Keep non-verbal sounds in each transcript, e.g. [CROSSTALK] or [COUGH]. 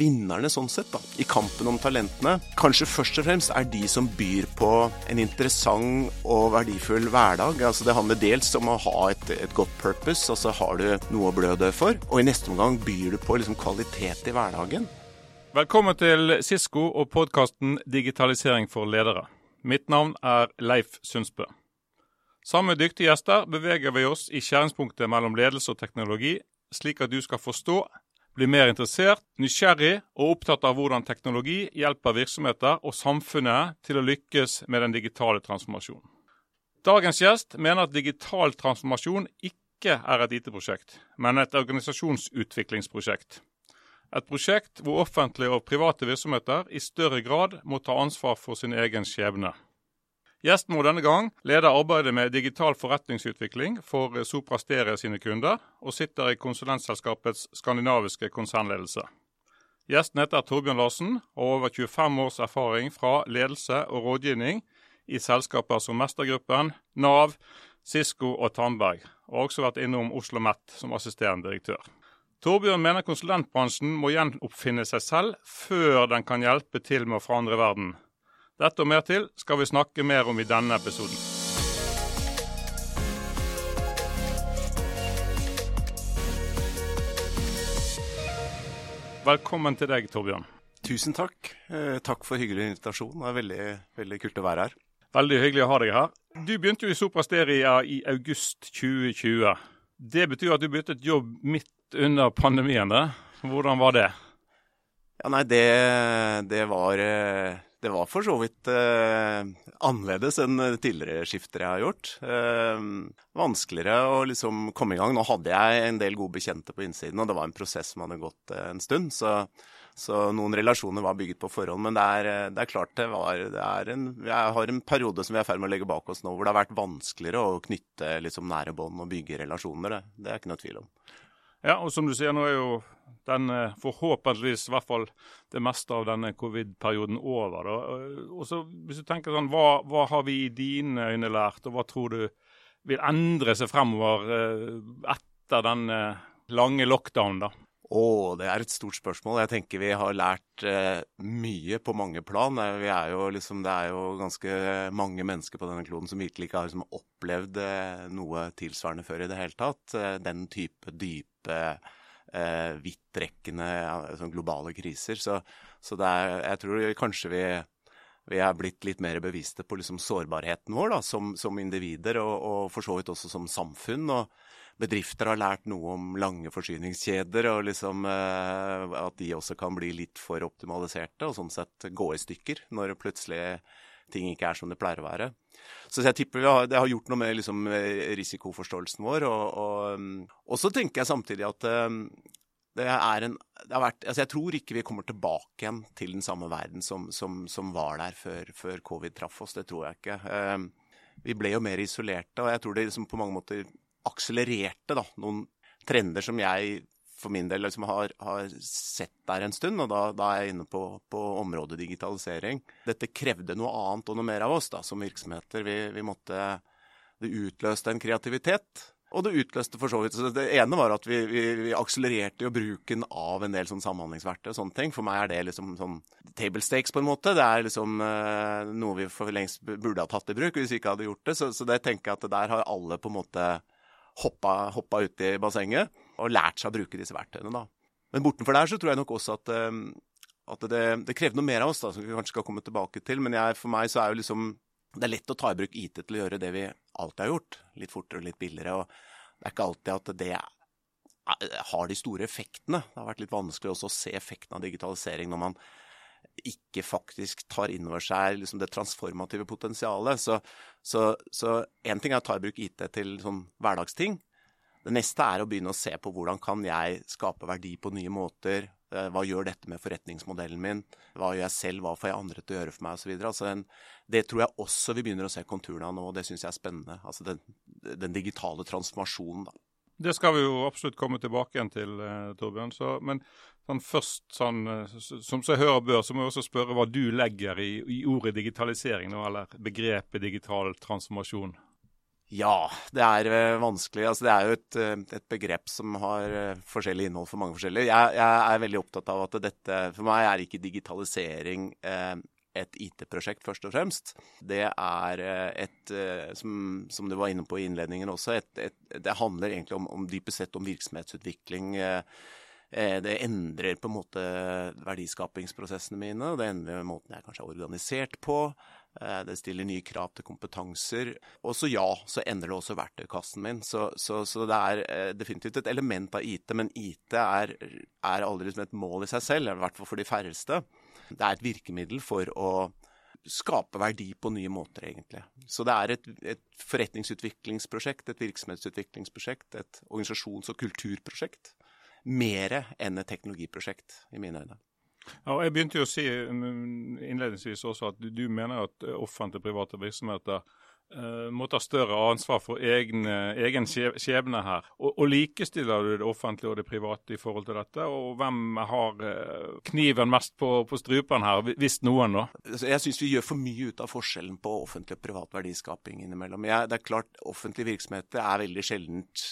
Vinnerne sånn sett da, i kampen om talentene kanskje først og fremst er de som byr på en interessant og verdifull hverdag. Altså Det handler dels om å ha et, et godt purpose, altså har du noe å blø dø for. Og i neste omgang byr du på liksom kvalitet i hverdagen. Velkommen til Sisko og podkasten Digitalisering for ledere. Mitt navn er Leif Sundsbø. Sammen med dyktige gjester beveger vi oss i skjæringspunktet mellom ledelse og teknologi, slik at du skal forstå bli mer interessert, nysgjerrig og opptatt av hvordan teknologi hjelper virksomheter og samfunnet til å lykkes med den digitale transformasjonen. Dagens gjest mener at digital transformasjon ikke er et IT-prosjekt, men et organisasjonsutviklingsprosjekt. Et prosjekt hvor offentlige og private virksomheter i større grad må ta ansvar for sin egen skjebne. Gjesten vår denne gang leder arbeidet med digital forretningsutvikling for Sopra Steria sine kunder, og sitter i konsulentselskapets skandinaviske konsernledelse. Gjesten heter Torbjørn Larsen og over 25 års erfaring fra ledelse og rådgivning i selskaper som Mestergruppen, Nav, Cisco og Tandberg, og også vært innom Oslo Met som assisterende direktør. Torbjørn mener konsulentbransjen må gjenoppfinne seg selv før den kan hjelpe til med å forandre verden. Dette og mer til skal vi snakke mer om i denne episoden. Velkommen til deg, Torbjørn. Tusen takk. Eh, takk for hyggelig invitasjon. Det er veldig, veldig kult å være her. Veldig hyggelig å ha deg her. Du begynte jo i Sopra Steria i august 2020. Det betyr at du byttet jobb midt under pandemien. Hvordan var det? Ja, nei, det, det var eh det var for så vidt eh, annerledes enn tidligere skifter jeg har gjort. Eh, vanskeligere å liksom komme i gang. Nå hadde jeg en del gode bekjente på innsiden, og det var en prosess som hadde gått eh, en stund. Så, så, noen relasjoner var bygget på forhånd. Men det er, eh, det er klart det var det en, Jeg har en periode som vi er i ferd med å legge bak oss nå, hvor det har vært vanskeligere å knytte liksom, nære bånd og bygge relasjoner. Det, det er ikke noe tvil om. Ja, og som du sier, nå er jo den eh, forhåpentligvis i hvert fall det meste av denne covid-perioden over. Og så hvis du tenker sånn, hva, hva, har vi i dine øyne lært, og hva tror du vil endre seg fremover eh, etter den lange lockdown, da? Å, det er et stort spørsmål. Jeg tenker vi har lært eh, mye på mange plan. Er liksom, det er jo ganske mange mennesker på denne kloden som virkelig ikke har liksom, opplevd eh, noe tilsvarende før i det hele tatt. Eh, den type dype eh, vidtrekkende sånn globale kriser. Så, så er, jeg tror kanskje vi, vi er blitt litt mer bevisste på liksom sårbarheten vår da, som, som individer, og, og, for så vidt også som samfunn. og Bedrifter har lært noe om lange forsyningskjeder, og liksom, eh, at de også kan bli litt for optimaliserte og sånn sett gå i stykker når plutselig ting ikke er som det pleier å være. Så jeg tipper det har gjort noe med liksom, risikoforståelsen vår. Og, og, og, så tenker jeg samtidig at um, det er en det har vært, altså Jeg tror ikke vi kommer tilbake igjen til den samme verden som, som, som var der før, før, covid traff oss. Det tror jeg ikke. Um, vi ble jo mer isolerte, og jeg tror det liksom på mange måter akselererte da, noen trender som jeg for min del liksom har, har, sett der en stund, og da, da er jeg inne på, på, området digitalisering. Dette krevde noe annet og noe mer av oss da, som virksomheter. Vi, vi måtte, det utløste en kreativitet. Og det utløste for så vidt så Det ene var at vi, vi, vi akselererte jo bruken av en del sånn samhandlingsverktøy og sånne ting. For meg er det liksom sånn table stakes, på en måte. Det er liksom eh, noe vi for lengst burde ha tatt i bruk hvis vi ikke hadde gjort det. Så, så det tenker jeg at der har alle på en måte hoppa, hoppa uti bassenget og lært seg å bruke disse verktøyene. da. Men bortenfor der så tror jeg nok også at, um, at det, det, krever noe mer av oss, da, som vi kanskje skal komme tilbake til. Men jeg, for meg så er jo liksom det er lett å ta i bruk IT til å gjøre det vi alltid har gjort. Litt fortere og litt billigere. og Det er ikke alltid at det har de store effektene. Det har vært litt vanskelig også å se effekten av digitalisering når man ikke faktisk tar inn over seg liksom det transformative potensialet. Så, en ting er å ta i bruk IT til sånn hverdagsting. Det neste er å begynne å se på hvordan kan jeg skape verdi på nye måter. Eh, hva gjør dette med forretningsmodellen min? Hva gjør jeg selv? Hva får jeg andre til å gjøre for meg? Og så altså det tror jeg også vi begynner å se konturene av nå, og det syns jeg er spennende. Altså den, den digitale transformasjonen, da. Det skal vi jo absolutt komme tilbake igjen til, eh, Torbjørn. Så, men sånn først, sånn, eh, som seg hører bør, så må jeg også spørre hva du legger i, i ordet digitalisering, nå, eller begrepet digital transformasjon. Ja, det er uh, vanskelig. Altså, det er jo et, uh, et begrep som har uh, forskjellig innhold for mange forskjellige. Jeg, jeg, er veldig opptatt av at dette For meg er ikke digitalisering et IT-prosjekt, først og fremst. Det er et, som, som, du var inne på i innledningen også, et, et, det handler egentlig om, om dypest sett om virksomhetsutvikling. Det endrer på en måte verdiskapingsprosessene mine, og det endrer måten jeg kanskje er organisert på. Eh, det stiller nye krav til kompetanser. Og så ja, så endrer det også verktøykassen min. Så, så, så, det er eh, definitivt et element av IT, men IT er, er aldri liksom et mål i seg selv, i hvert fall for de færreste. Det er et virkemiddel for å skape verdi på nye måter, egentlig. Så det er et, et forretningsutviklingsprosjekt, et virksomhetsutviklingsprosjekt, et organisasjons- og kulturprosjekt. Mere enn et teknologiprosjekt, i mine øyne. Ja, jeg begynte jo å si mm, innledningsvis også at du mener at offentlige private virksomheter uh, må ta større ansvar for egen, egen skjebne her. Og, og, Likestiller du det offentlige og det private i forhold til dette? Og hvem har uh, kniven mest på, på strupen her, hvis noen, da? Jeg syns vi gjør for mye ut av forskjellen på offentlig og privat verdiskaping innimellom. Jeg, det er klart Offentlige virksomheter er veldig sjeldent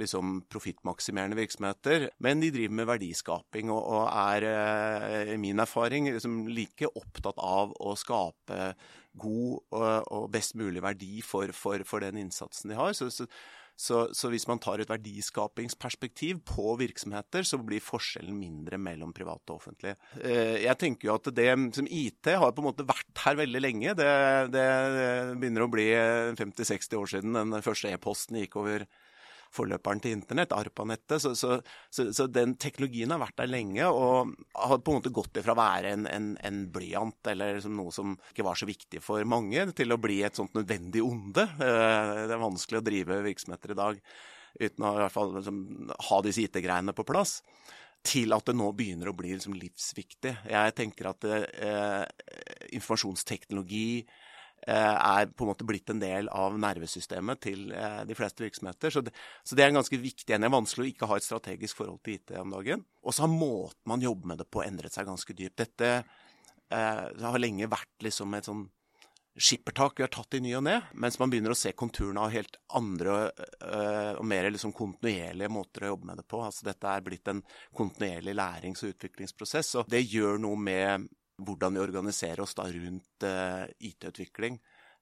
liksom profittmaksimerende virksomheter, men de driver med verdiskaping og, og er, i eh, min erfaring, liksom like opptatt av å skape god og, og best mulig verdi for, for, for, den innsatsen de har. Så, så, så, så, hvis man tar et verdiskapingsperspektiv på virksomheter, så blir forskjellen mindre mellom private og offentlige. Eh, jeg tenker jo at det som IT har på en måte vært her veldig lenge. Det, det begynner å bli 50-60 år siden den første e-posten gikk over forløperen til internett, ARPANettet. Så, så, så, så, den teknologien har vært der lenge og har på en måte gått ifra å være en, en, en blyant eller som noe som ikke var så viktig for mange, til å bli et sånt nødvendig onde. Eh, det er vanskelig å drive virksomheter i dag uten å i hvert fall liksom, ha disse IT-greiene på plass til at det nå begynner å bli liksom livsviktig. Jeg tenker at eh, informasjonsteknologi, er på en måte blitt en del av nervesystemet til eh, de fleste virksomheter. Så det, så det er en ganske viktig. Det er vanskelig å ikke ha et strategisk forhold til IT om dagen. Og så har måten man jobber med det på, endret seg ganske dypt. Dette eh, har lenge vært liksom et sånn skippertak vi har tatt i ny og ne, mens man begynner å se konturene av helt andre og mer liksom kontinuerlige måter å jobbe med det på. Altså Dette er blitt en kontinuerlig lærings- og utviklingsprosess. og Det gjør noe med hvordan vi organiserer oss da rundt uh, IT-utvikling.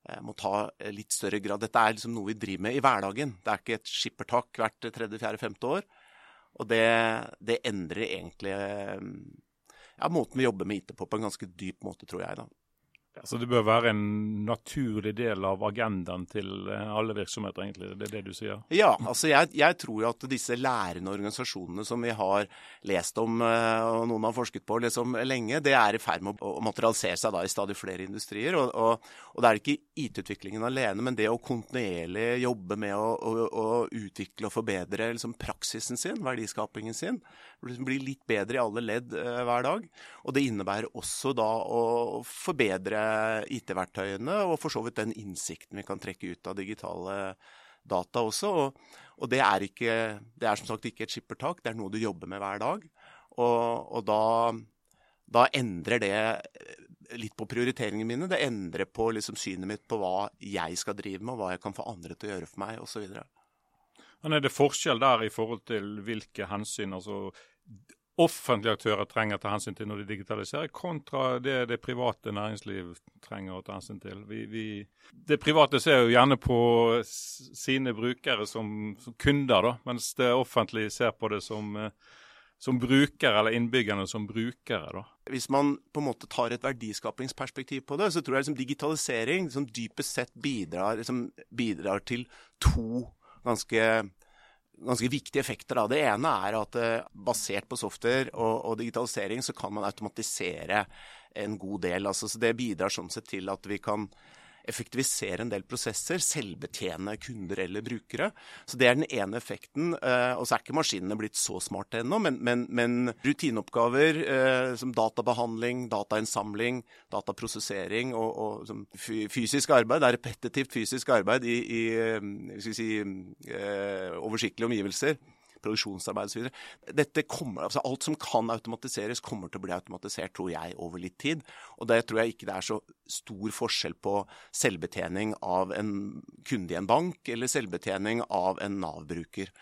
Uh, må ta uh, litt større grad. Dette er liksom noe vi driver med i hverdagen. Det er ikke et skippertak hvert tredje, fjerde, femte år. Og det, det endrer egentlig ja, måten vi jobber med IT på på en ganske dyp måte, tror jeg. da. Så det bør være en naturlig del av agendaen til eh, alle virksomheter, egentlig? Det er det du sier? Ja, altså jeg, jeg tror jo at disse lærende organisasjonene som vi har lest om, eh, og noen har forsket på liksom lenge, det er i ferd med å materialisere seg da i stadig flere industrier. Og, og, og det er ikke IT-utviklingen alene, men det å kontinuerlig jobbe med å, å, å utvikle og forbedre liksom praksisen sin, verdiskapingen sin. Bli litt bedre i alle ledd uh, hver dag. Og det innebærer også da å forbedre IT-verktøyene, og for så vidt den innsikten vi kan trekke ut av digitale data også. Og, og det, er ikke, det, er som sagt ikke et skippertak, det er noe du jobber med hver dag. Og, og da, da, endrer det litt på prioriteringene mine. Det endrer på liksom synet mitt på hva jeg skal drive med, og hva jeg kan få andre til å gjøre for meg, osv. Men Er det forskjell der i forhold til hvilke hensyn? altså offentlige aktører trenger å ta hensyn til når de digitaliserer, kontra det det private næringsliv trenger å ta hensyn til. Vi, vi, det private ser jo gjerne på sine brukere som, som, kunder, da, mens det offentlige ser på det som, eh, som brukere, eller innbyggerne som brukere. da. Hvis man på en måte tar et verdiskapingsperspektiv på det, så tror jeg liksom digitalisering liksom dypest sett bidrar, liksom bidrar til to ganske ganske viktige effekter. Da. Det ene er at eh, basert på software og, og, digitalisering så kan man automatisere en god del. Altså, så det bidrar sånn sett til at vi kan effektivisere en del prosesser, selvbetjene kunder eller brukere. Så Det er den ene effekten. Eh, og så er ikke maskinene blitt så smarte ennå, men, men, men, rutineoppgaver eh, som databehandling, datainnsamling, dataprosessering og, og fysisk arbeid, det er repetitivt fysisk arbeid i, i eh, si, oversiktlige omgivelser produksjonsarbeid osv. Dette kommer, altså Alt som kan automatiseres, kommer til å bli automatisert, tror jeg, over litt tid. Og det tror jeg ikke det er så stor forskjell på selvbetjening av en kunde i en bank eller selvbetjening av en Nav-bruker.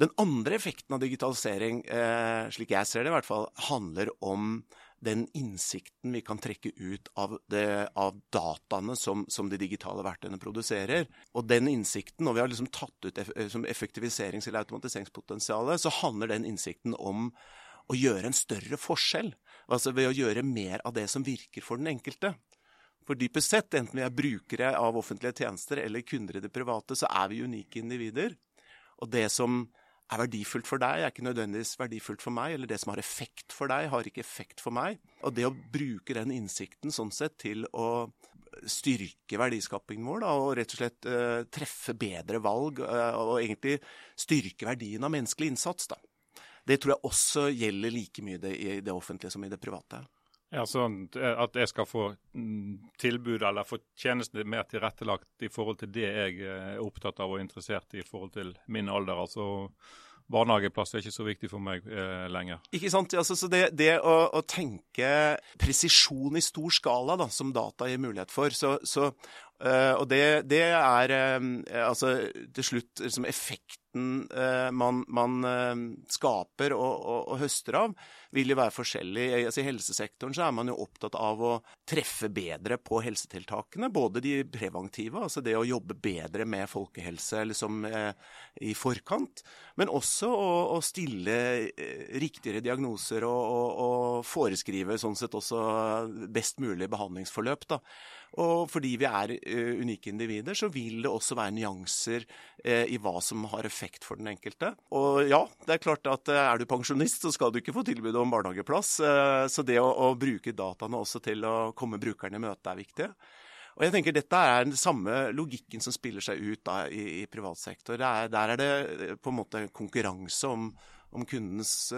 Den andre effekten av digitalisering, eh, slik jeg ser det i hvert fall, handler om den innsikten vi kan trekke ut av, det, av dataene som, som, de digitale verktøyene produserer. Og den innsikten, når vi har liksom tatt ut eff effektiviserings- eller automatiseringspotensialet, så handler den innsikten om å gjøre en større forskjell. Altså ved å gjøre mer av det som virker for den enkelte. For dypest sett, enten vi er brukere av offentlige tjenester eller kunder i det private, så er vi unike individer. Og det som er verdifullt for deg, er ikke nødvendigvis verdifullt for meg. Eller det som har effekt for deg, har ikke effekt for meg. Og det å bruke den innsikten sånn sett til å styrke verdiskapingen vår, da, og rett og slett uh, treffe bedre valg, uh, og egentlig styrke verdien av menneskelig innsats, da. Det tror jeg også gjelder like mye i det offentlige som i det private. Ja, sånn At jeg skal få mm, tilbud eller få tjenestene mer tilrettelagt i forhold til det jeg er opptatt av og interessert i i forhold til min alder. altså barnehageplass er ikke så viktig for meg eh, lenger. Ikke sant. Altså, så det, det å, å, tenke presisjon i stor skala, da, som data gir mulighet for, så, så uh, Og det, det er uh, altså til slutt liksom effekten uh, man, man skaper og, og, og høster av vil jo være forskjellig. Altså, I helsesektoren så er man jo opptatt av å treffe bedre på helsetiltakene. Både de preventive, altså det å jobbe bedre med folkehelse liksom, i forkant. Men også å, å stille riktigere diagnoser og, og, foreskrive sånn sett også best mulig behandlingsforløp. da. Og fordi vi er uh, unike individer, så vil det også være nyanser uh, i hva som har effekt for den enkelte. Og ja, det er klart at uh, er du pensjonist, så skal du ikke få tilbud om barnehageplass. så det å, å, bruke dataene også til å komme brukerne i møte er viktig. Og jeg tenker Dette er den samme logikken som spiller seg ut da, i, i privat sektor. Er, der er det på en måte konkurranse om, om kundens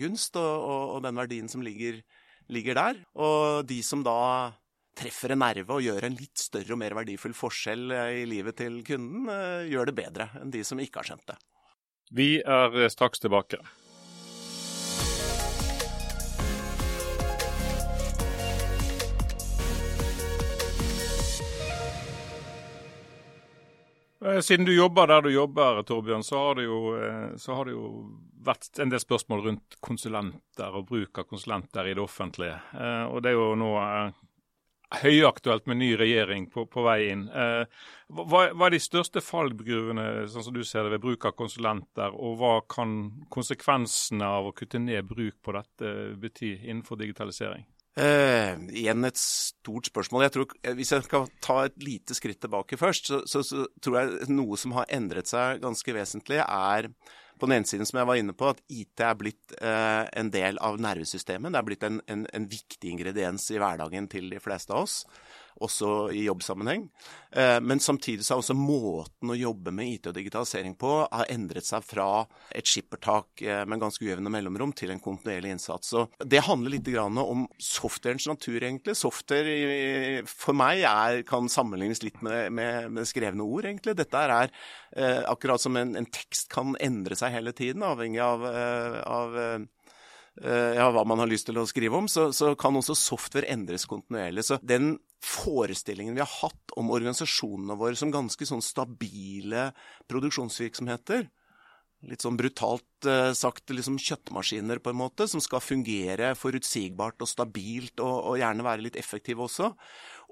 gunst og, og, og, den verdien som ligger, ligger der. Og de som da treffer en nerve og gjør en litt større og mer verdifull forskjell eh, i livet til kunden, eh, gjør det bedre enn de som ikke har skjønt det. Vi er straks tilbake. Eh, siden du jobber der du jobber, Torbjørn, så har, det jo, har det jo vært en del spørsmål rundt konsulenter og bruk av konsulenter i det offentlige. Og det er jo nå høyaktuelt med ny regjering på, på vei inn. Eh, hva, hva, er de største fallgruvene sånn som du ser det, ved bruk av konsulenter, og hva kan konsekvensene av å kutte ned bruk på dette bety innenfor digitalisering? Eh, igjen et stort spørsmål. Jeg tror, eh, hvis jeg skal ta et lite skritt tilbake først, så, så, så tror jeg noe som har endret seg ganske vesentlig, er på den ene siden, som jeg var inne på, at IT er blitt eh, en del av nervesystemet. Det er blitt en, en, en, viktig ingrediens i hverdagen til de fleste av oss også i jobbsammenheng. Eh, men samtidig så har også måten å jobbe med IT og digitalisering på har endret seg fra et skippertak eh, med ganske ujevne mellomrom til en kontinuerlig innsats. Så det handler litt om softwarens natur, egentlig. Software for meg er, kan sammenlignes litt med, med, med, skrevne ord, egentlig. Dette er eh, akkurat som en, en, tekst kan endre seg hele tiden, avhengig av, av ja, hva man har lyst til å skrive om, så, så, kan også software endres kontinuerlig. Så den forestillingen vi har hatt om organisasjonene våre som ganske sånn stabile produksjonsvirksomheter. Litt sånn brutalt eh, sagt liksom kjøttmaskiner, på en måte, som skal fungere forutsigbart og stabilt, og, og gjerne være litt effektive også.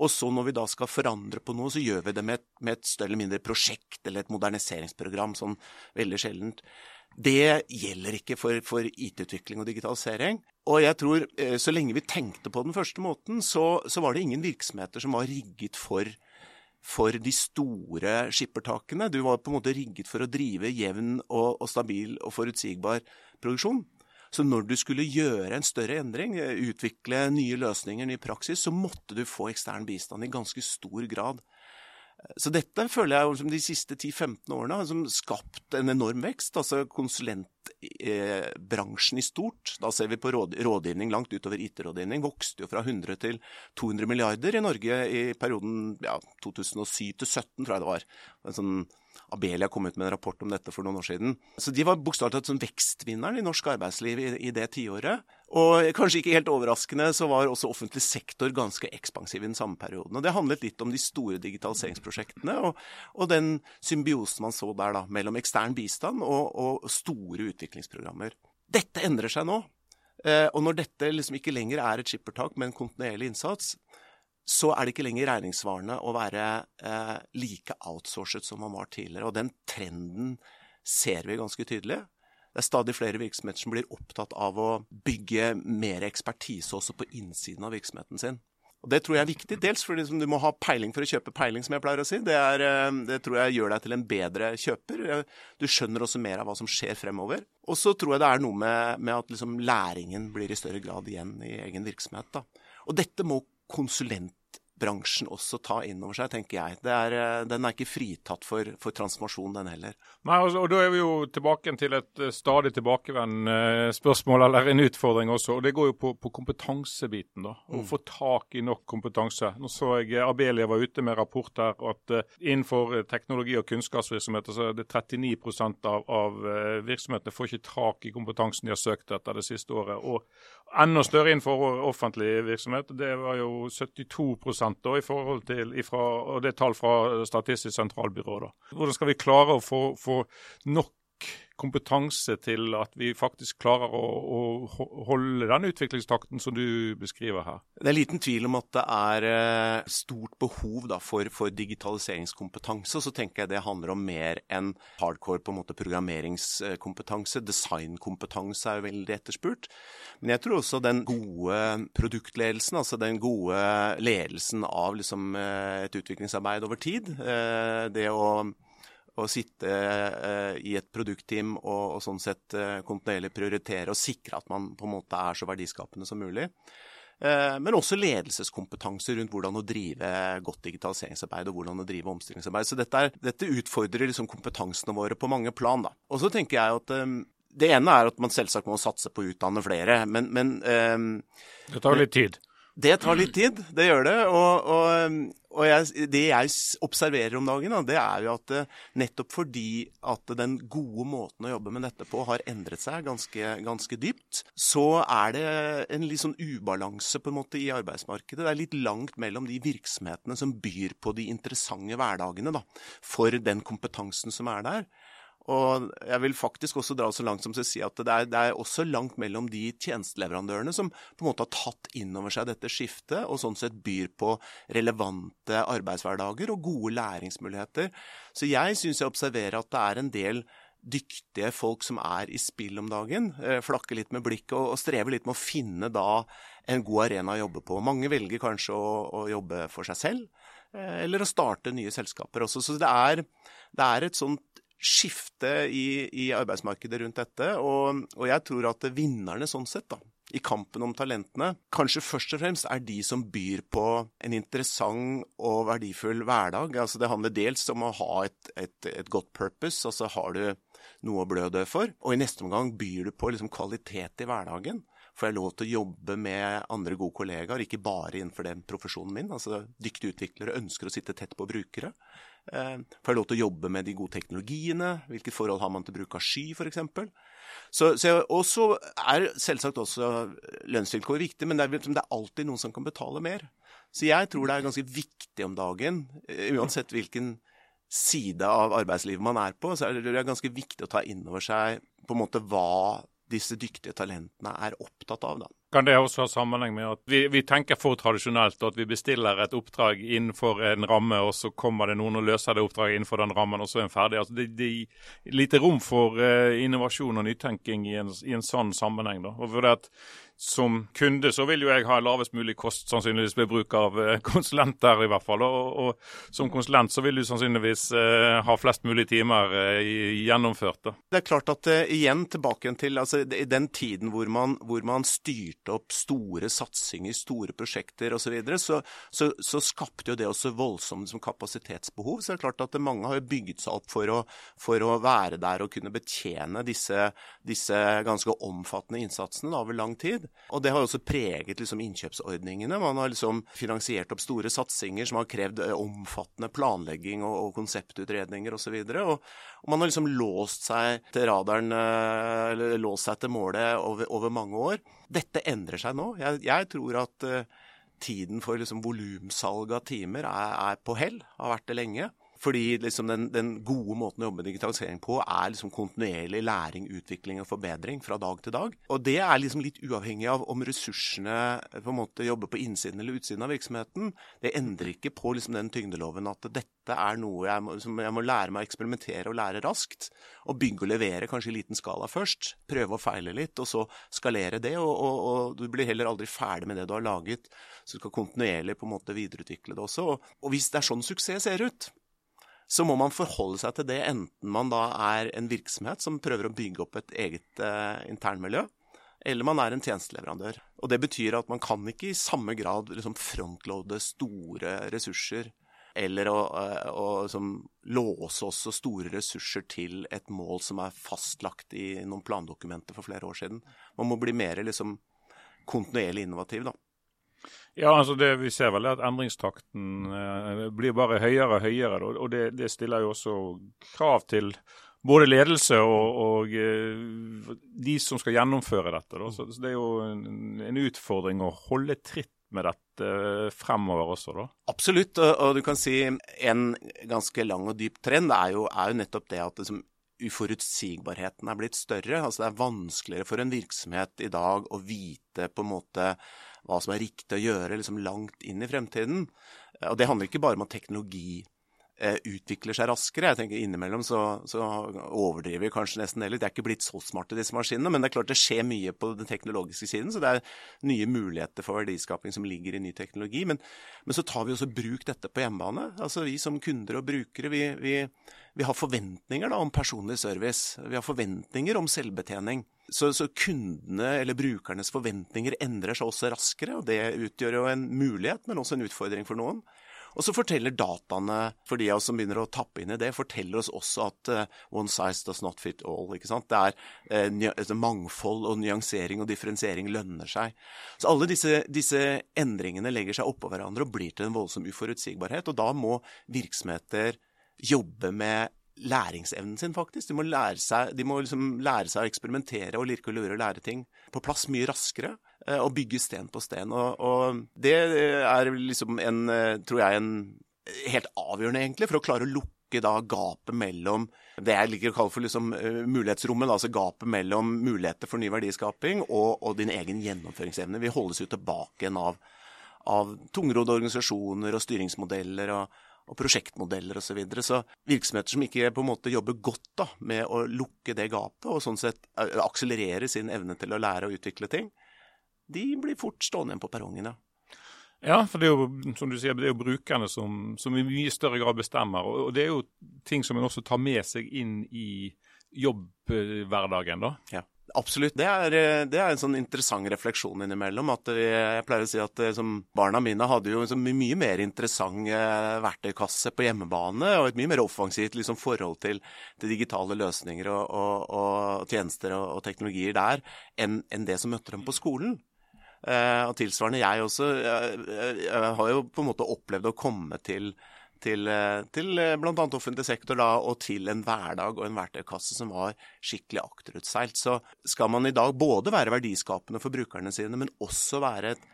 Og så når vi da skal forandre på noe, så gjør vi det med et, med et større eller mindre prosjekt eller et moderniseringsprogram, sånn veldig sjeldent. Det gjelder ikke for, for IT-utvikling og digitalisering. Og jeg tror eh, så lenge vi tenkte på den første måten, så, så var det ingen virksomheter som var rigget for, for de store skippertakene. Du var på en måte rigget for å drive jevn og, og stabil og forutsigbar produksjon. Så når du skulle gjøre en større endring, utvikle nye løsninger, ny praksis, så måtte du få ekstern bistand i ganske stor grad. Så dette føler jeg som de siste 10-15 årene har skapt en enorm vekst. Altså konsulenter IT-bransjen i stort, da ser vi på rådgivning langt utover IT-rådgivning, vokste jo fra 100 til 200 milliarder i Norge i perioden ja, 2007 til 2017, tror jeg det var. En sånn Abelia kom ut med en rapport om dette for noen år siden. Så de var bokstavelig talt vekstvinneren i norsk arbeidsliv i, i det tiåret. Og kanskje ikke helt overraskende så var også offentlig sektor ganske ekspansiv i den samme perioden. Og det handlet litt om de store digitaliseringsprosjektene og, og den symbiosen man så der da, mellom ekstern bistand og, og store utviklingsprogrammer. Dette endrer seg nå. Eh, og når dette liksom ikke lenger er et skippertak, men en kontinuerlig innsats, så er det ikke lenger regningssvarende å være eh, like outsourcet som man var tidligere. Og den trenden ser vi ganske tydelig. Det er stadig flere virksomheter som blir opptatt av å bygge mer ekspertise også på innsiden av virksomheten sin. Og Det tror jeg er viktig, dels fordi du må ha peiling for å kjøpe peiling, som jeg pleier å si. Det, er, eh, det, tror jeg gjør deg til en bedre kjøper. Du skjønner også mer av hva som skjer fremover. Og så tror jeg det er noe med, med at liksom, læringen blir i større grad igjen i egen virksomhet. Da. Og dette må konsulent bransjen også ta inn over seg, tenker jeg. Er, eh, den er ikke fritatt for, for transformasjon, den heller. Nei, og, og Da er vi jo tilbake til et eh, stadig tilbakevendende eh, spørsmål, eller en utfordring også. og Det går jo på, på kompetansebiten. da, Å mm. få tak i nok kompetanse. Nå så jeg Abelia var ute med rapport her at innenfor teknologi- og kunnskapsvirksomheter så er det 39 av, av virksomhetene får ikke tak i kompetansen de har søkt etter det siste året. Og enda større innenfor offentlig virksomhet. Det var jo 72% da, i forhold til ifra, og det er tall fra Statistisk sentralbyrå. Da. Hvordan skal vi klare å få, få nok kompetanse til at vi faktisk klarer å, å, holde den utviklingstakten som du beskriver her? Det er liten tvil om at det er eh, stort behov da, for, for, digitaliseringskompetanse. Så tenker jeg det handler om mer enn hardcore på en måte programmeringskompetanse. Designkompetanse er jo veldig etterspurt. Men jeg tror også den gode produktledelsen, altså den gode ledelsen av liksom, eh, et utviklingsarbeid over tid, eh, det å å sitte eh, i et produktteam og, og sånn sett eh, kontinuerlig prioritere og sikre at man på en måte er så verdiskapende som mulig. Eh, men også ledelseskompetanse rundt hvordan å drive godt digitaliseringsarbeid og hvordan å drive omstillingsarbeid. Så dette, er, dette utfordrer liksom kompetansene våre på mange plan. Da. Og så tenker jeg at det ene er at man selvsagt må satse på å utdanne flere, men, men um, Det tar litt tid? Det tar litt tid, det gjør det. Og, og, og jeg, det jeg observerer om dagen, da, det er jo at eh, nettopp fordi at den gode måten å jobbe med dette på har endret seg ganske, ganske dypt, så er det en litt sånn ubalanse på en måte i arbeidsmarkedet. Det er litt langt mellom de virksomhetene som byr på de interessante hverdagene da, for den kompetansen som er der, og jeg vil faktisk også dra så langt som til å si at det er, det er, også langt mellom de tjenesteleverandørene som på en måte har tatt inn over seg dette skiftet, og sånn sett byr på relevante arbeidshverdager og gode læringsmuligheter. Så jeg syns jeg observerer at det er en del dyktige folk som er i spill om dagen. Eh, flakker litt med blikket og, strever litt med å finne da en god arena å jobbe på. Mange velger kanskje å, å jobbe for seg selv, eh, eller å starte nye selskaper også. Så det er, det er et sånt skifte i, i, arbeidsmarkedet rundt dette. Og, og, jeg tror at vinnerne sånn sett, da, i kampen om talentene, kanskje først og fremst er de som byr på en interessant og verdifull hverdag. Altså Det handler dels om å ha et, et, et godt purpose, altså har du noe å blø dø for. Og i neste omgang byr du på liksom kvalitet i hverdagen. Får jeg lov til å jobbe med andre gode kollegaer, ikke bare innenfor den profesjonen min. altså Dyktige utviklere ønsker å sitte tett på brukere. Eh, får jeg lov til å jobbe med de gode teknologiene? Hvilket forhold har man til bruk av sky, f.eks.? Så, så, og så er selvsagt også lønnsvilkår viktig, men det er, det er, alltid noen som kan betale mer. Så jeg tror det er ganske viktig om dagen, eh, uansett hvilken side av arbeidslivet man er på, så er det ganske viktig å ta inn over seg på en måte hva disse dyktige talentene er opptatt av. Da. Kan det også ha sammenheng med at vi, vi, tenker for tradisjonelt, og at vi bestiller et oppdrag innenfor en ramme, og så kommer det noen og løser det oppdraget innenfor den rammen, og så er en ferdig. Altså, det, er lite rom for uh, innovasjon og nytenking i en, i en, sånn sammenheng. Da. Og for det at som kunde så vil jo jeg ha lavest mulig kost, sannsynligvis ved bruk av eh, [LAUGHS] konsulenter, i hvert fall. Og, og som konsulent så vil du sannsynligvis eh, ha flest mulig timer eh, gjennomført. Da. Det er klart at eh, igjen tilbake til altså, den tiden hvor man, hvor man, styrte opp store satsinger, store prosjekter osv., så, videre, så, så så skapte jo det også voldsomt som kapasitetsbehov. Så det er klart at mange har bygget seg opp for å, for å være der og kunne betjene disse, disse ganske omfattende innsatsene da, over lang tid. Og det har også preget liksom, innkjøpsordningene. Man har liksom finansiert opp store satsinger som har krevd eh, omfattende planlegging og, og konseptutredninger osv. Og, og, og man har liksom låst seg til radaren, eh, eller låst seg til målet over, over mange år. Dette endrer seg nå. Jeg, jeg tror at uh, tiden for liksom volumsalg av timer er, er på hell, har vært det lenge. Fordi liksom den, den, gode måten å jobbe med digitalisering på er liksom kontinuerlig læring, utvikling og forbedring fra dag til dag. Og det er liksom litt uavhengig av om ressursene på en måte jobber på innsiden eller utsiden av virksomheten. Det endrer ikke på liksom den tyngdeloven at dette er noe jeg må, jeg må lære meg å eksperimentere og lære raskt. Og bygge og levere kanskje i liten skala først. Prøve og feile litt, og så skalere det. Og, og, og du blir heller aldri ferdig med det du har laget. Så du skal kontinuerlig på en måte videreutvikle det også. Og, hvis det er sånn suksess ser ut, så må man forholde seg til det, enten man da er en virksomhet som prøver å bygge opp et eget eh, internmiljø, eller man er en tjenesteleverandør. Og Det betyr at man kan ikke i samme grad liksom frontloade store ressurser eller å, eh, å liksom, låse også store ressurser til et mål som er fastlagt i noen plandokumenter for flere år siden. Man må bli mer liksom, kontinuerlig innovativ. da. Ja, altså det, Vi ser vel at endringstakten eh, blir bare høyere og høyere. og det, det, stiller jo også krav til både ledelse og, og eh, de som skal gjennomføre dette. Da. Så Det er jo en, en utfordring å holde tritt med dette eh, fremover også, da? Absolutt. Og, du kan si en ganske lang og dyp trend er jo, er jo nettopp det at liksom, uforutsigbarheten er blitt større. Altså Det er vanskeligere for en virksomhet i dag å vite på en måte hva som er riktig å gjøre liksom langt inn i fremtiden. Og det handler ikke bare om at teknologi eh, utvikler seg raskere. Jeg tenker Innimellom så, så overdriver vi kanskje nesten det litt. De er ikke blitt så smarte, disse maskinene. Men det er klart det skjer mye på den teknologiske siden. Så det er nye muligheter for verdiskaping som ligger i ny teknologi. Men, men så tar vi også bruk dette på hjemmebane. Altså Vi som kunder og brukere, vi, vi, vi har forventninger da, om personlig service. Vi har forventninger om selvbetjening. Så, så, kundene eller brukernes forventninger endrer seg også raskere, og det utgjør jo en mulighet, men også en utfordring for noen. Og så forteller dataene, for de av oss som begynner å tappe inn i det, forteller oss også at uh, one size does not fit all. ikke sant? Det er uh, mangfold og nyansering og differensiering lønner seg. Så alle disse, disse endringene legger seg oppå hverandre og blir til en voldsom uforutsigbarhet. Og da må virksomheter jobbe med læringsevnen sin, faktisk. De må lære seg, de må liksom lære seg å eksperimentere og lirke og lure og lære ting på plass mye raskere. Eh, og bygge sten på sten. Og, og det er liksom en, eh, tror jeg, en helt avgjørende, egentlig, for å klare å lukke da gapet mellom det jeg liker å kalle for liksom, mulighetsrommet, altså gapet mellom muligheter for ny verdiskaping og, og din egen gjennomføringsevne. Vi holdes jo tilbake av, av tungrodde organisasjoner og styringsmodeller og, og prosjektmodeller osv. Så, videre. så virksomheter som ikke på en måte jobber godt da, med å lukke det gapet, og sånn sett akselerere sin evne til å lære og utvikle ting, de blir fort stående igjen på perrongen. Ja. Ja, for det er jo som du sier, det er jo brukerne som, som i mye større grad bestemmer. Og, det er jo ting som en også tar med seg inn i jobbhverdagen. da. Ja. Absolutt. Det er, eh, det er, en sånn interessant refleksjon innimellom. at Jeg pleier å si at eh, barna mine hadde jo en mye mer interessant eh, verktøykasse på hjemmebane, og et mye mer offensivt liksom, forhold til, til, digitale løsninger og, og, og tjenester og, og, teknologier der, enn en det som møtte dem på skolen. Eh, og tilsvarende jeg også. Jeg, jeg, jeg har jo på en måte opplevd å komme til til, eh, til eh, bl.a. offentlig sektor da, og til en hverdag og en verktøykasse som var skikkelig akterutseilt. Så skal man i dag både være verdiskapende for brukerne sine, men også være et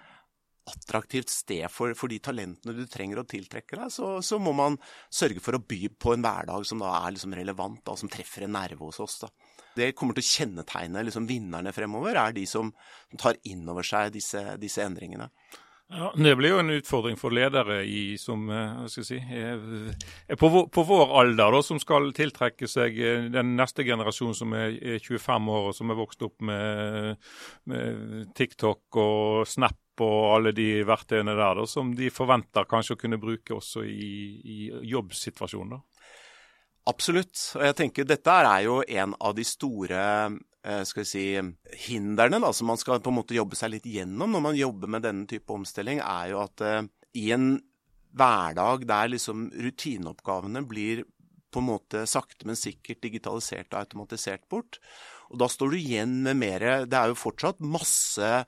attraktivt sted for, for de talentene du trenger å tiltrekke deg, så, så, må man sørge for å by på en hverdag som da er liksom relevant, da, som treffer en nerve hos oss. Da. Det kommer til å kjennetegne liksom vinnerne fremover, er de som tar inn over seg disse, disse endringene. Ja, Det blir jo en utfordring for ledere i, som jeg si, er på, vår, på vår alder, da, som skal tiltrekke seg den neste generasjonen som er 25 år og som er vokst opp med, med TikTok og Snap og alle de verktøyene der da, som de forventer kanskje å kunne bruke også i, i jobbsituasjoner. Absolutt. Og jeg tenker dette er jo en av de store eh, skal vi si, hindrene da, som man skal på en måte jobbe seg litt gjennom når man jobber med denne type omstilling, er jo at uh, i en hverdag der liksom rutineoppgavene blir på en måte sakte, men sikkert digitalisert og automatisert bort. Og da står du igjen med mer Det er jo fortsatt masse eh,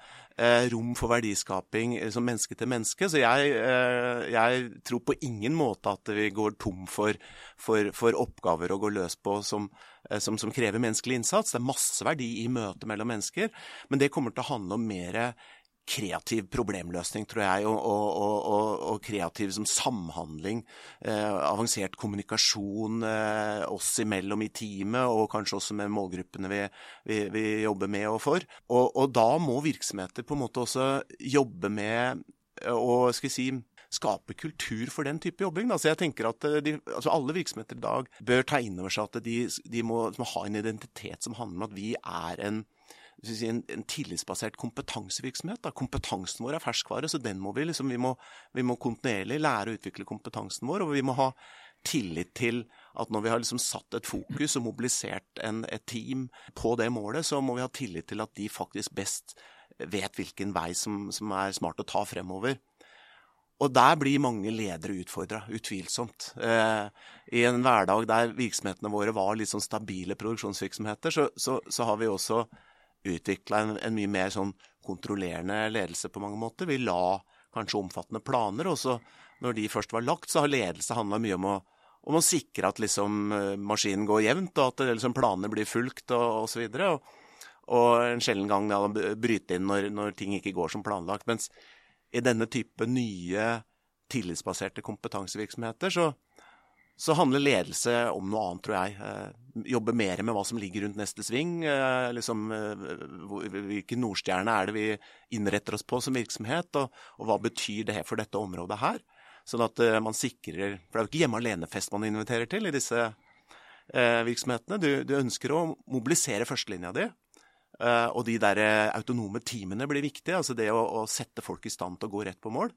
rom for verdiskaping eh, som menneske til menneske. Så jeg, eh, jeg, tror på ingen måte at vi går tom for, for, for oppgaver å gå løs på som, eh, som, som, krever menneskelig innsats. Det er masse verdi i møtet mellom mennesker, men det kommer til å handle om mer kreativ problemløsning, tror jeg, og, og, og, og kreativ som samhandling. Eh, avansert kommunikasjon eh, oss imellom i teamet, og kanskje også med målgruppene vi, vi, vi jobber med og for. Og, da må virksomheter på en måte også jobbe med å skal si, skape kultur for den type jobbing. Altså jeg tenker at eh, de, altså Alle virksomheter i dag bør ta inn over seg at de, de må, må ha en identitet som handler om at vi er en en, en tillitsbasert kompetansevirksomhet. Da. Kompetansen vår er ferskvare, så må vi, liksom, vi, må, vi må kontinuerlig lære å utvikle kompetansen vår. Og vi må ha tillit til at når vi har liksom satt et fokus og mobilisert en, et team på det målet, så må vi ha tillit til at de faktisk best vet hvilken vei som, som er smart å ta fremover. Og der blir mange ledere utfordra, utvilsomt. Eh, I en hverdag der virksomhetene våre var litt sånn stabile produksjonsvirksomheter, så, så, så har vi også utvikla en, en, mye mer sånn kontrollerende ledelse på mange måter. Vi la kanskje omfattende planer, og så når de først var lagt, så har ledelse handla mye om å, om å, sikre at liksom eh, maskinen går jevnt, og at liksom planene blir fulgt og osv. Og, og, en sjelden gang ja, bryte inn når, når, ting ikke går som planlagt. Mens i denne type nye tillitsbaserte kompetansevirksomheter så, så handler ledelse om noe annet, tror jeg. Eh, jobbe mer med hva som ligger rundt neste sving. Eh, liksom, eh, hvilken nordstjerne er det vi innretter oss på som virksomhet, og, og hva betyr det for dette området her? Sånn at man sikrer For det er jo ikke hjemme alene-fest man inviterer til i disse eh, virksomhetene. Du, du, ønsker å mobilisere førstelinja di. Eh, og de der autonome teamene blir viktige. Altså det å, å, sette folk i stand til å gå rett på mål.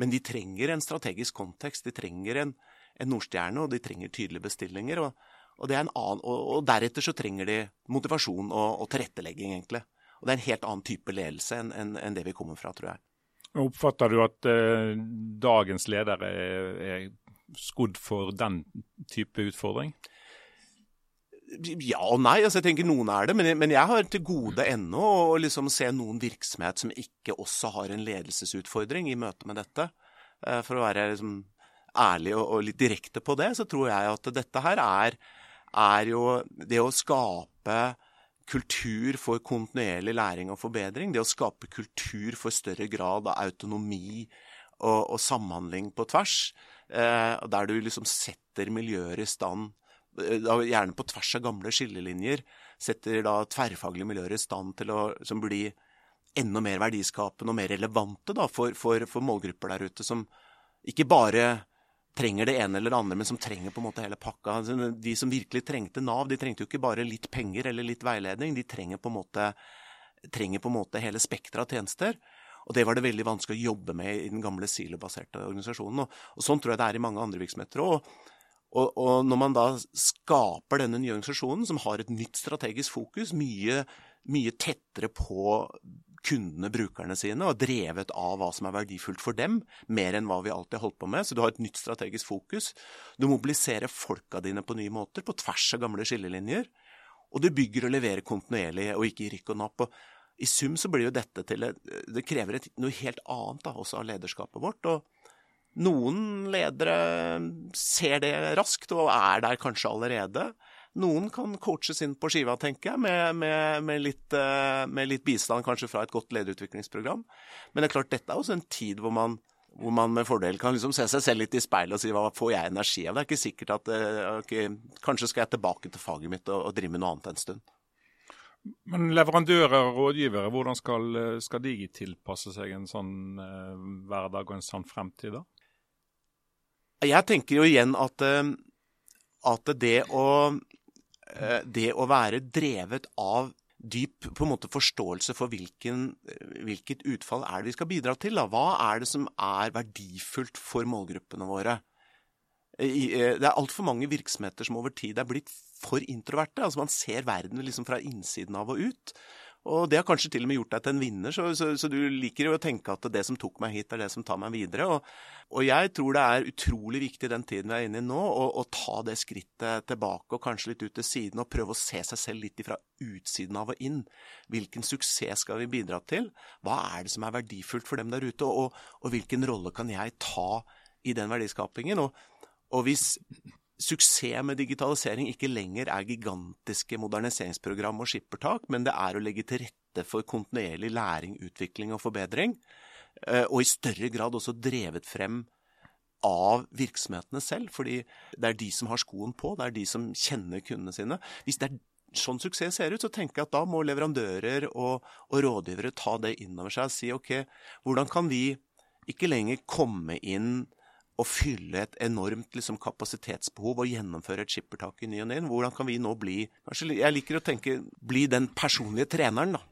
Men de trenger en strategisk kontekst. De trenger en, en Nordstjerne, og de trenger tydelige bestillinger. Og, og, annen, og, og deretter så trenger de motivasjon og, tilrettelegging, egentlig. Og det er en helt annen type ledelse enn en, en det vi kommer fra, tror jeg. Oppfatter du at eh, dagens ledere er, er skodd for den type utfordring? Ja og nei. altså jeg tenker Noen er det, men jeg, men jeg har til gode ennå å liksom se noen virksomhet som ikke også har en ledelsesutfordring i møte med dette. Eh, for å være liksom ærlig og, og, litt direkte på det, så tror jeg at dette her er, er jo det å skape kultur for kontinuerlig læring og forbedring. Det å skape kultur for større grad av autonomi og, og samhandling på tvers. Eh, der du liksom setter miljøer i stand, eh, gjerne på tvers av gamle skillelinjer, setter da tverrfaglige miljøer i stand til å bli enda mer verdiskapende og mer relevante da, for, for, for målgrupper der ute, som ikke bare trenger det ene eller det andre, men som trenger på en måte hele pakka. Altså, de som virkelig trengte Nav, de trengte jo ikke bare litt penger eller litt veiledning. De trenger på en måte, på en måte hele spekteret av tjenester. Og det var det veldig vanskelig å jobbe med i den gamle silobaserte organisasjonen. Og, og, sånn tror jeg det er i mange andre virksomheter òg. Og, og, når man da skaper denne nye organisasjonen, som har et nytt strategisk fokus, mye, mye tettere på kundene, brukerne sine, og drevet av hva som er verdifullt for dem, mer enn hva vi alltid har holdt på med. Så du har et nytt strategisk fokus. Du mobiliserer folka dine på nye måter, på tvers av gamle skillelinjer. Og du bygger og leverer kontinuerlig, og ikke i rykk og napp. Og I sum så blir jo dette til Det krever et, noe helt annet da, også av lederskapet vårt. og noen ledere ser det raskt og er der kanskje allerede. Noen kan coaches inn på skiva, tenker jeg, med, med, med, litt, eh, med, litt, bistand kanskje fra et godt lederutviklingsprogram. Men det er klart, dette er også en tid hvor man, hvor man med fordel kan liksom se seg selv litt i speilet og si hva får jeg energi av? Det er ikke sikkert at eh, okay, Kanskje skal jeg tilbake til faget mitt og, og drive med noe annet en stund. Men leverandører og rådgivere, hvordan skal, skal de tilpasse seg en sånn eh, hverdag og en sånn fremtid, da? Jeg tenker jo igjen at, eh, at det, å, det å være drevet av dyp på en måte forståelse for hvilken, hvilket utfall er det vi skal bidra til. Da. Hva er det som er verdifullt for målgruppene våre? Eh, det er altfor mange virksomheter som over tid er blitt for introverte. altså Man ser verden liksom fra innsiden av og ut. Og det har kanskje til og med gjort deg til en vinner, så, så, så, du liker jo å tenke at det som tok meg hit, er det som tar meg videre. Og, og jeg tror det er utrolig viktig den tiden vi er inne i nå, å, å, ta det skrittet tilbake og kanskje litt ut til siden, og prøve å se seg selv litt fra utsiden av og inn. Hvilken suksess skal vi bidra til? Hva er det som er verdifullt for dem der ute? Og, og, og hvilken rolle kan jeg ta i den verdiskapingen? Og, og hvis suksess med digitalisering ikke lenger er gigantiske moderniseringsprogram og skippertak, men det er å legge til rette for kontinuerlig læring, utvikling og forbedring, eh, og i større grad også drevet frem av virksomhetene selv, fordi det er de som har skoen på, det er de som kjenner kundene sine. Hvis det er sånn suksess ser ut, så tenker jeg at da må leverandører og, og rådgivere ta det inn over seg og si ok, hvordan kan vi ikke lenger komme inn å fylle et enormt liksom, kapasitetsbehov og gjennomføre et skippertak i ny og ne. Hvordan kan vi nå bli kanskje, Jeg liker å tenke bli den personlige treneren da,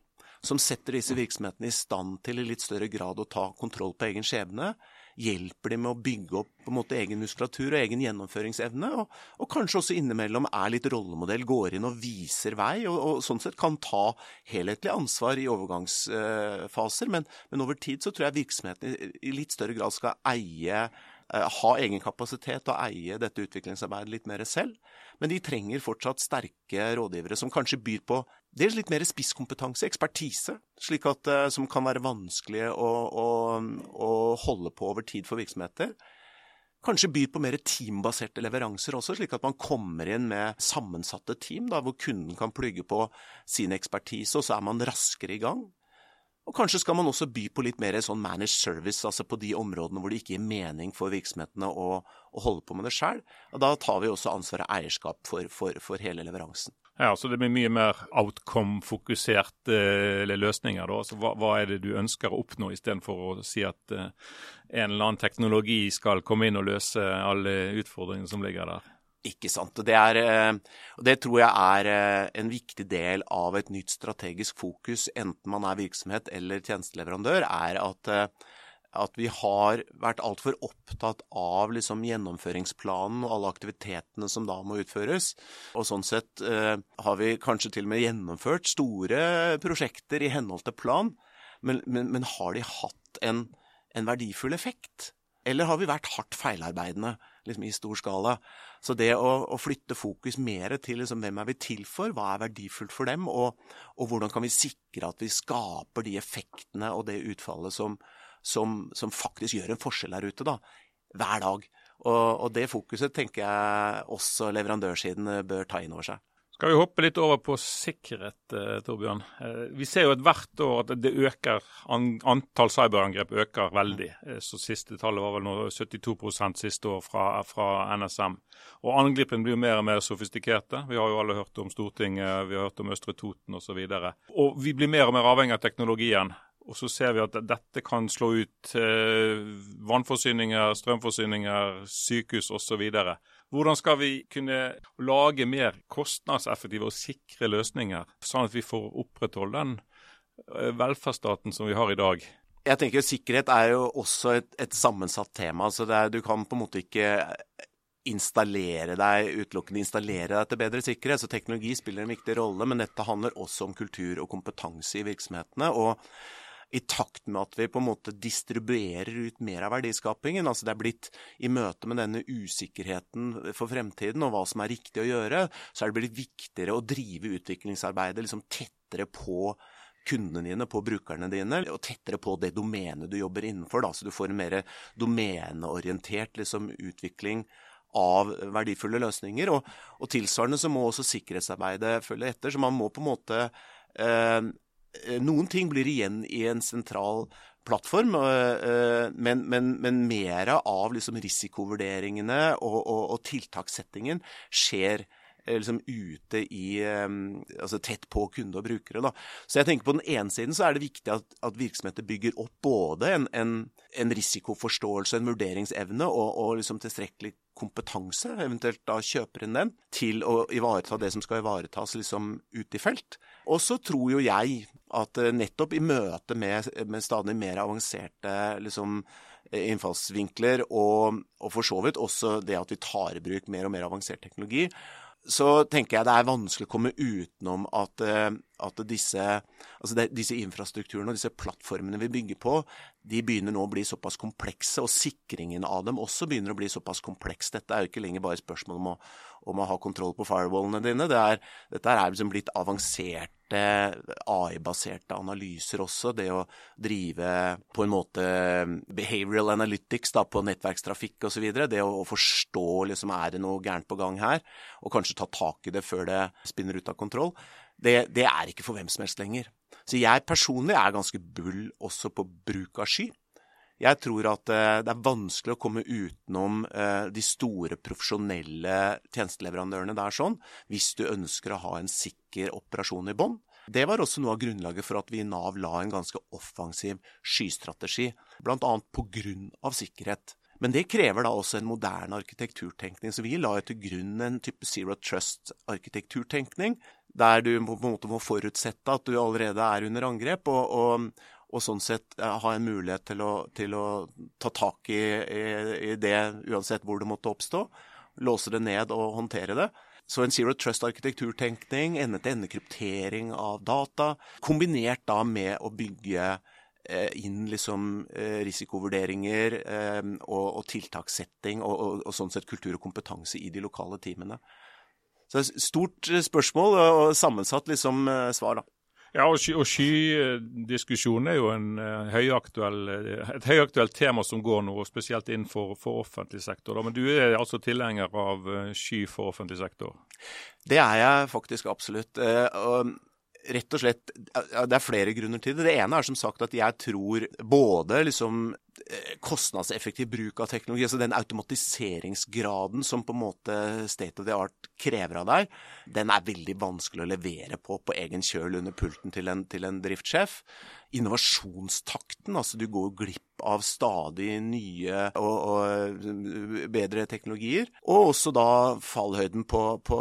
som setter disse virksomhetene i stand til i litt større grad å ta kontroll på egen skjebne. Hjelper dem med å bygge opp på en måte egen muskulatur og egen gjennomføringsevne. Og, og kanskje også innimellom er litt rollemodell, går inn og viser vei. Og, og sånn sett kan ta helhetlig ansvar i overgangsfaser. Men, men, over tid så tror jeg virksomhetene i, litt større grad skal eie ha egen kapasitet og eie dette utviklingsarbeidet litt mer selv. Men de trenger fortsatt sterke rådgivere som kanskje byr på dels litt mer spisskompetanse, ekspertise, slik at, eh, som kan være vanskelig å, å, å holde på over tid for virksomheter. Kanskje byr på mer teambaserte leveranser også, slik at man kommer inn med sammensatte team, da, hvor kunden kan plugge på sin ekspertise, og så er man raskere i gang. Og kanskje skal man også by på litt mer sånn managed service, altså på de områdene hvor det ikke gir mening for virksomhetene å, å holde på med det sjøl. Da tar vi også ansvaret eierskap for, for, for, hele leveransen. Ja, Så det blir mye mer outcome-fokuserte eh, løsninger. da. Altså, hva, hva, er det du ønsker å oppnå, istedenfor å si at eh, en eller annen teknologi skal komme inn og løse alle utfordringene som ligger der? Ikke sant. Det, eh, det tror jeg er eh, en viktig del av et nytt strategisk fokus, enten man er virksomhet eller tjenesteleverandør, er at, eh, at vi har vært altfor opptatt av liksom gjennomføringsplanen og alle aktivitetene som da må utføres. Og sånn sett har vi kanskje til og med gjennomført store prosjekter i henhold til plan, men, men, men har de hatt en, en verdifull effekt? Eller har vi vært hardt feilarbeidende liksom, i stor skala? Så det å, å flytte fokus mer til liksom, hvem er vi til for, hva er verdifullt for dem, og, og, hvordan kan vi sikre at vi skaper de effektene og det utfallet som, som, som faktisk gjør en forskjell her ute, da, hver dag. Og, og det fokuset tenker jeg også leverandørsiden bør ta inn over seg. Skal vi hoppe litt over på sikkerhet, eh, Torbjørn. Eh, vi ser jo at hvert år at det øker, antall cyberangrep øker veldig. Eh, så Siste tallet var vel nå 72% siste år fra, fra NSM. Og Angrepene blir jo mer og mer sofistikerte. Vi har jo alle hørt om Stortinget, vi har hørt om Østre Toten osv. Og, så og vi blir mer og mer avhengig av teknologien. Og så ser vi at dette kan slå ut eh, vannforsyninger, strømforsyninger, sykehus osv. Hvordan skal vi kunne lage mer kostnadseffektive og sikre løsninger, sånn at vi får opprettholde den eh, velferdsstaten som vi har i dag? Jeg tenker Sikkerhet er jo også et, et sammensatt tema. så er, Du kan på en måte ikke installere deg, utelukkende installere deg til bedre sikkerhet. Så teknologi spiller en viktig rolle, men dette handler også om kultur og kompetanse i virksomhetene. og i takt med at vi på en måte distribuerer ut mer av verdiskapingen. Altså det er blitt i møte med denne usikkerheten for fremtiden og hva som er riktig å gjøre, så er det blitt viktigere å drive utviklingsarbeidet liksom tettere på kundene dine, på brukerne dine, og tettere på det domenet du jobber innenfor. Da, så du får en mer domeneorientert liksom, utvikling av verdifulle løsninger. Og, og, tilsvarende så må også sikkerhetsarbeidet følge etter. Så man må på en måte eh, noen ting blir igjen i en sentral plattform, eh, eh, men, men, men mer av liksom risikovurderingene og, og, og tiltakssettingen skjer liksom ute i Altså tett på kunde og brukere, da. Så jeg tenker på den ene siden så er det viktig at, at virksomheter bygger opp både en, en, en risikoforståelse, en vurderingsevne og, og liksom tilstrekkelig kompetanse, eventuelt da kjøper inn den, til å ivareta det som skal ivaretas liksom ute i felt. Og så tror jo jeg at eh, nettopp i møte med, med stadig mer avanserte liksom, innfallsvinkler, og, og for så vidt også det at vi tar i bruk mer og mer avansert teknologi, så tenker jeg det er vanskelig å komme utenom at, eh, at disse, altså disse, infrastrukturene og disse plattformene vi bygger på, de begynner nå å bli såpass komplekse, og sikringen av dem også begynner å bli såpass kompleks. Dette er jo ikke lenger bare spørsmål om å, om å ha kontroll på firewallene dine. Det er, dette er liksom blitt avanserte AI-baserte analyser også. Det å drive på en måte behavioral analytics da, på nettverkstrafikk osv. Det å, forstå liksom, er det noe gærent på gang her, og kanskje ta tak i det før det spinner ut av kontroll, det, det er ikke for hvem som helst lenger. Så jeg personlig er ganske bull også på bruk av sky. Jeg tror at eh, det er vanskelig å komme utenom eh, de store profesjonelle tjenesteleverandørene der sånn, hvis du ønsker å ha en sikker operasjon i bånn. Det var også noe av grunnlaget for at vi i Nav la en ganske offensiv skystrategi, bl.a. pga. sikkerhet. Men det krever da også en moderne arkitekturtenkning. Så vi la til grunn en type zero trust-arkitekturtenkning, der du på en måte må forutsette at du allerede er under angrep, og, og, og sånn sett ha en mulighet til å, til å ta tak i, i, i, det uansett hvor det måtte oppstå. Låse det ned og håndtere det. Så en zero trust-arkitekturtenkning, ende-til-ende-kryptering av data, kombinert da med å bygge eh, inn liksom eh, risikovurderinger eh, og, og, tiltakssetting og, og, og, sånn sett kultur og kompetanse i de lokale teamene. Så det er et stort spørsmål og sammensatt liksom svar, da. Ja, og, sky, og skydiskusjonen er jo uh, høyaktuell, eh, et høyaktuelt tema som går nå, spesielt innenfor for offentlig sektor. Da. Men du er altså tilhenger av uh, sky for offentlig sektor? Det er jeg faktisk absolutt. og rett og slett, Det er flere grunner til det. Det ene er som sagt at jeg tror både liksom kostnadseffektiv bruk av teknologi, altså den automatiseringsgraden som på en måte state of the art krever av deg, den er veldig vanskelig å levere på på egen kjøl under pulten til en, til en driftssjef. Innovasjonstakten, altså du går glipp av stadig nye og, og bedre teknologier. Og også da fallhøyden på, på,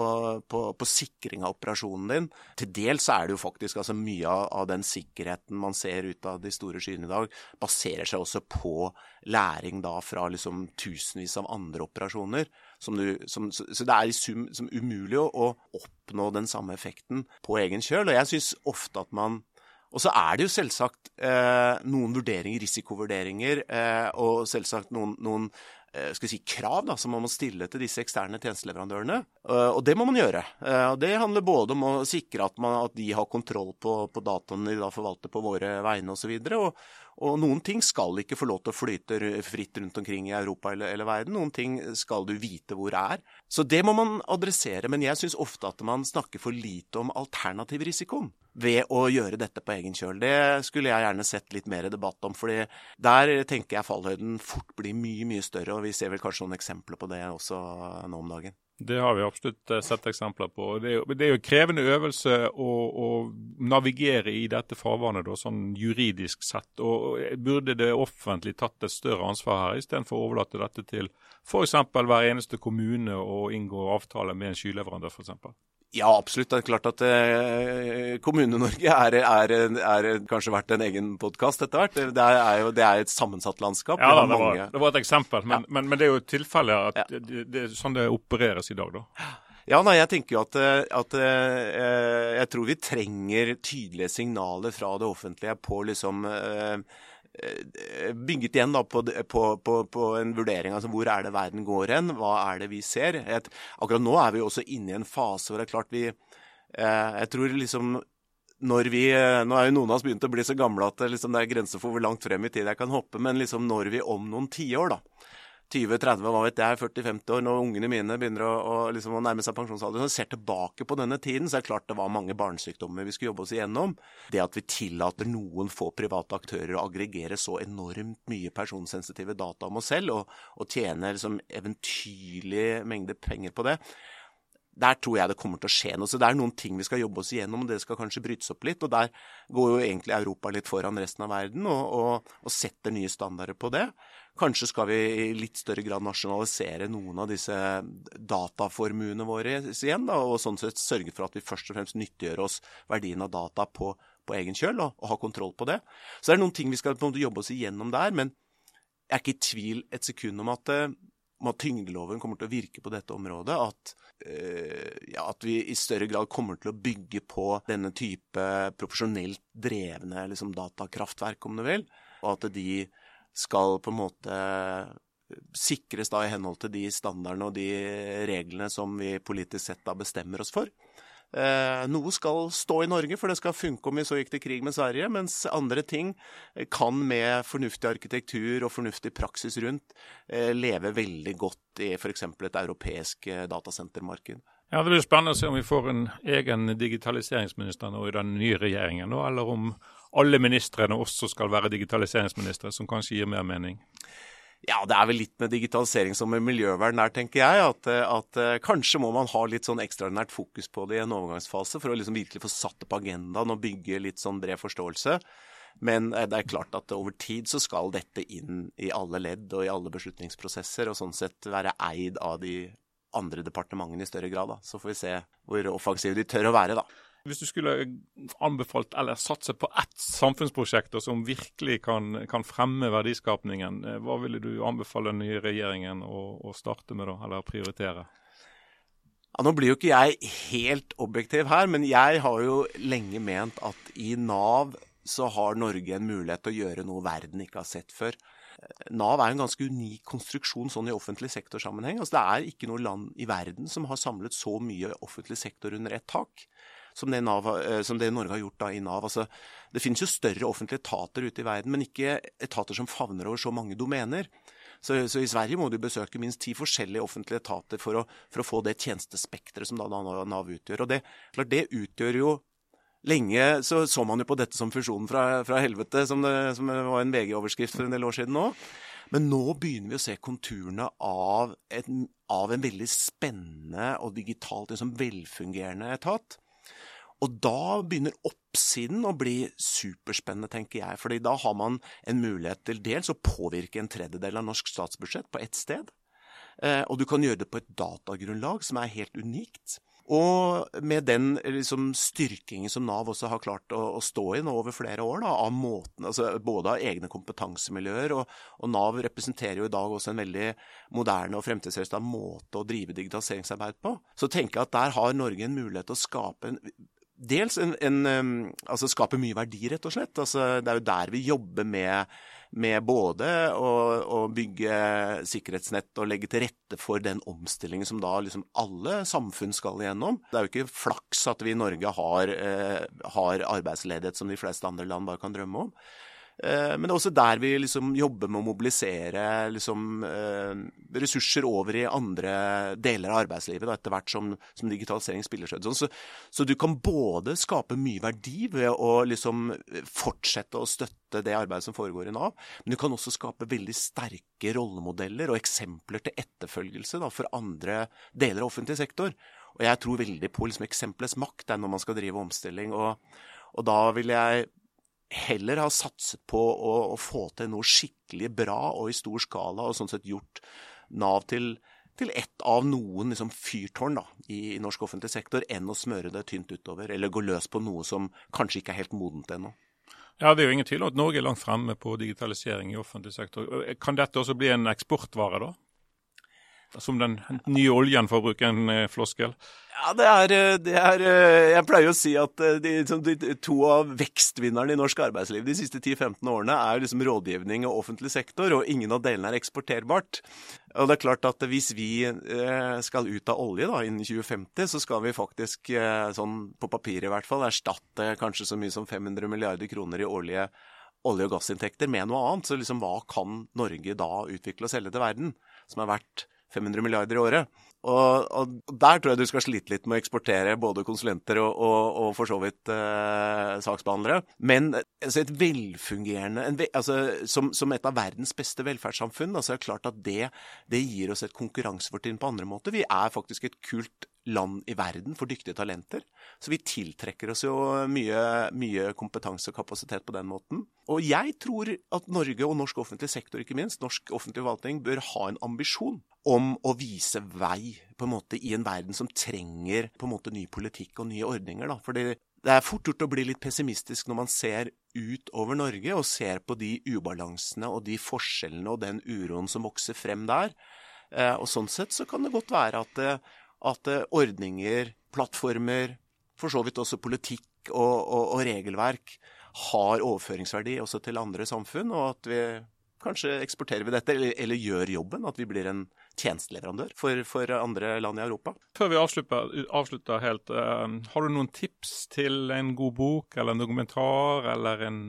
på, på, sikring av operasjonen din. Til dels er det jo faktisk altså mye av, av den sikkerheten man ser ut av de store skyene i dag, baserer seg også på læring da fra liksom tusenvis av andre operasjoner. Som du, som, så, så, det er i sum som umulig å, oppnå den samme effekten på egen kjøl. Og jeg syns ofte at man og så er det jo selvsagt eh, noen vurderinger, risikovurderinger, eh, og selvsagt noen, noen eh, si, krav da, som man må stille til disse eksterne tjenesteleverandørene. Eh, og det må man gjøre. Eh, og Det handler både om å sikre at, man, at de har kontroll på, på dataene de da forvalter på våre vegne osv. Og, og, og noen ting skal ikke få lov til å flyte fritt rundt omkring i Europa eller, eller verden. Noen ting skal du vite hvor det er. Så det må man adressere. Men jeg syns ofte at man snakker for lite om alternativ risikoen ved å gjøre dette på egen kjøl. Det skulle jeg gjerne sett litt mer debatt om, fordi der tenker jeg fallhøyden fort blir mye, mye større. Og vi ser vel kanskje noen eksempler på det også nå om dagen. Det har vi absolutt eh, sett eksempler på. Det er jo, det er jo krevende øvelse å, å, navigere i dette farvannet da, sånn juridisk sett. Og Burde det offentlig tatt et større ansvar her, istedenfor å overlate dette til f.eks. hver eneste kommune og inngå avtale med en skyleverandør f.eks.? Ja, absolutt. Det er klart at eh, Kommune-Norge er, er, er, kanskje vært en egen podkast etter hvert. Det er jo det er et sammensatt landskap. Ja, det, var, det, var, et eksempel, men, ja. men, men det er jo tilfellet at ja. det, det, sånn det opereres i dag, da. Ja, nei, jeg tenker jo at, at eh, jeg tror vi trenger tydelige signaler fra det offentlige på liksom Eh, bygget igjen da på, på, på, på, en vurdering. altså Hvor er det verden går hen? Hva er det vi ser? Et, akkurat nå er vi også inne i en fase hvor det er klart vi eh, Jeg tror liksom når vi, eh, Nå er jo noen av oss begynt å bli så gamle at liksom, det er grenser for hvor langt frem i tid jeg kan hoppe, men liksom når vi om noen tiår, da 20-30, hva vet jeg, 40-50 år, når ungene mine begynner å, å, liksom, å nærme seg pensjonsalder, og ser tilbake på denne tiden, så er det klart det var mange barnesykdommer vi skulle jobbe oss igjennom. Det at vi tillater noen få private aktører å aggregere så enormt mye personsensitive data om oss selv, og, og tjene liksom, eventyrlige mengder penger på det, der tror jeg det kommer til å skje noe. Så det er noen ting vi skal jobbe oss igjennom, og det skal kanskje brytes opp litt. Og der går jo egentlig Europa litt foran resten av verden og, og, og setter nye standarder på det. Kanskje skal vi i litt større grad nasjonalisere noen av disse dataformuene våre igjen, da, og sånn sett sørge for at vi først og fremst nyttiggjør oss verdien av data på, på egen kjøl, og, og ha kontroll på det. Så det er noen ting vi skal på en måte jobbe oss igjennom der, men jeg er ikke i tvil et sekund om at eh, om at tyngdeloven kommer til å virke på dette området. At, øh, ja, at, vi i større grad kommer til å bygge på denne type profesjonelt drevne liksom, datakraftverk, om du vil. Og at de skal på en måte sikres da i henhold til de standardene og de reglene som vi politisk sett da bestemmer oss for. Eh, noe skal stå i Norge, for det skal funke om vi så gikk til krig med Sverige. Mens andre ting kan med fornuftig arkitektur og fornuftig praksis rundt eh, leve veldig godt i f.eks. et europeisk eh, datasentermarked. Ja, Det blir spennende å se om vi får en egen digitaliseringsminister nå i den nye regjeringen, eller om alle ministrene også skal være digitaliseringsministre, som kanskje gir mer mening. Ja, det er vel litt med digitalisering som med miljøvern der, tenker jeg. At, at, eh, kanskje må man ha litt sånn ekstraordinært fokus på det i en overgangsfase for å liksom virkelig få satt det på agendaen og bygge litt sånn bred forståelse. Men eh, det er klart at over tid så skal dette inn i alle ledd og i alle beslutningsprosesser, og sånn sett være eid av de andre departementene i større grad. Da. Så får vi se hvor offensive de tør å være, da. Hvis du skulle anbefalt eller satse på ett samfunnsprosjekt som virkelig kan, kan, fremme verdiskapningen, eh, hva ville du anbefale den nye regjeringen å, å starte med, da, eller prioritere? Ja, nå blir jo ikke jeg helt objektiv her, men jeg har jo lenge ment at i Nav så har Norge en mulighet til å gjøre noe verden ikke har sett før. Nav er en ganske unik konstruksjon sånn i offentlig sektorsammenheng. Altså, det er ikke noe land i verden som har samlet så mye offentlig sektor under ett tak som det, Nav, eh, som det Norge har gjort da i Nav. Altså, det finnes jo større offentlige etater ute i verden, men ikke etater som favner over så mange domener. Så, så, i Sverige må du besøke minst ti forskjellige offentlige etater for å, for å få det tjenestespekteret som da Nav utgjør. Og det, klart, det utgjør jo Lenge så, så man jo på dette som fusjonen fra, fra helvete, som, det, som var en VG-overskrift for en del år siden nå. Men nå begynner vi å se konturene av, et, av en veldig spennende og digitalt liksom velfungerende etat. Og da begynner oppsiden å bli superspennende, tenker jeg. fordi da har man en mulighet til dels å påvirke en tredjedel av norsk statsbudsjett på ett sted. Eh, og du kan gjøre det på et datagrunnlag som er helt unikt. Og med den liksom, styrkingen som Nav også har klart å, å stå i nå over flere år, da, av måten, altså, både av egne kompetansemiljøer, og, og, Nav representerer jo i dag også en veldig moderne og fremtidsrettet måte å drive digitaliseringsarbeid på, så tenker jeg at der har Norge en mulighet til å skape en dels en, en, altså skape mye verdi, rett og slett. Altså, det er jo der vi jobber med, med både å, å, bygge sikkerhetsnett og legge til rette for den omstillingen som da liksom alle samfunn skal igjennom. Det er jo ikke flaks at vi i Norge har, eh, har arbeidsledighet som de fleste andre land bare kan drømme om. Eh, men det er også der vi liksom jobber med å mobilisere liksom, eh, ressurser over i andre deler av arbeidslivet, da, etter hvert som, som, digitalisering spiller seg ut. Så, så, du kan både skape mye verdi ved å liksom fortsette å støtte det arbeidet som foregår i Nav, men du kan også skape veldig sterke rollemodeller og eksempler til etterfølgelse da, for andre deler av offentlig sektor. Og jeg tror veldig på liksom, eksempelets makt når man skal drive omstilling. og og da vil jeg heller har satset på å, å, få til noe skikkelig bra og i stor skala, og sånn sett gjort Nav til, til ett av noen liksom, fyrtårn da, i, i, norsk offentlig sektor, enn å smøre det tynt utover, eller gå løs på noe som kanskje ikke er helt modent ennå. Ja, Det er jo ingen tvil om at Norge er langt fremme på digitalisering i offentlig sektor. Kan dette også bli en eksportvare, da? Som den nye oljen, for å bruke en eh, floskel? Ja, det er, eh, det er, eh, Jeg pleier å si at de, de, to av vekstvinnerne i norsk arbeidsliv de siste 10-15 årene er liksom rådgivning og offentlig sektor, og ingen av delene er eksporterbart. Og det er klart at Hvis vi skal ut av olje da, innen 2050, så skal vi faktisk, sånn på papiret i hvert fall, erstatte kanskje så mye som 500 milliarder kroner i årlige olje- og gassinntekter med noe annet. Så liksom, hva kan Norge da utvikle og selge til verden, som er verdt 500 milliarder i året. Og, og, der tror jeg du skal slite litt med å eksportere både konsulenter og, og, og for så vidt eh, saksbehandlere. Men altså et velfungerende en, altså, som, som, et av verdens beste velferdssamfunn, altså er det klart at det, det gir oss et konkurransefortrinn på andre måter. Vi er faktisk et kult land i verden for dyktige talenter. Så vi tiltrekker oss jo mye, mye, kompetanse og kapasitet på den måten. Og jeg tror at Norge og norsk offentlig sektor, ikke minst, norsk offentlig forvaltning, bør ha en ambisjon om å vise vei på en måte i en verden som trenger på en måte ny politikk og nye ordninger. Da. Fordi det er fort gjort å bli litt pessimistisk når man ser ut over Norge og ser på de ubalansene og de forskjellene og den uroen som vokser frem der. Eh, og sånn sett så kan det godt være at, eh, at eh, ordninger, plattformer, for så vidt også politikk og, og, og, regelverk har overføringsverdi også til andre samfunn, og at vi kanskje eksporterer vi dette, eller, eller gjør jobben. At vi blir en tjenesteleverandør for, for andre land i Europa. Før vi avslutter, avslutter helt, uh, har du noen tips til en god bok eller en dokumentar eller en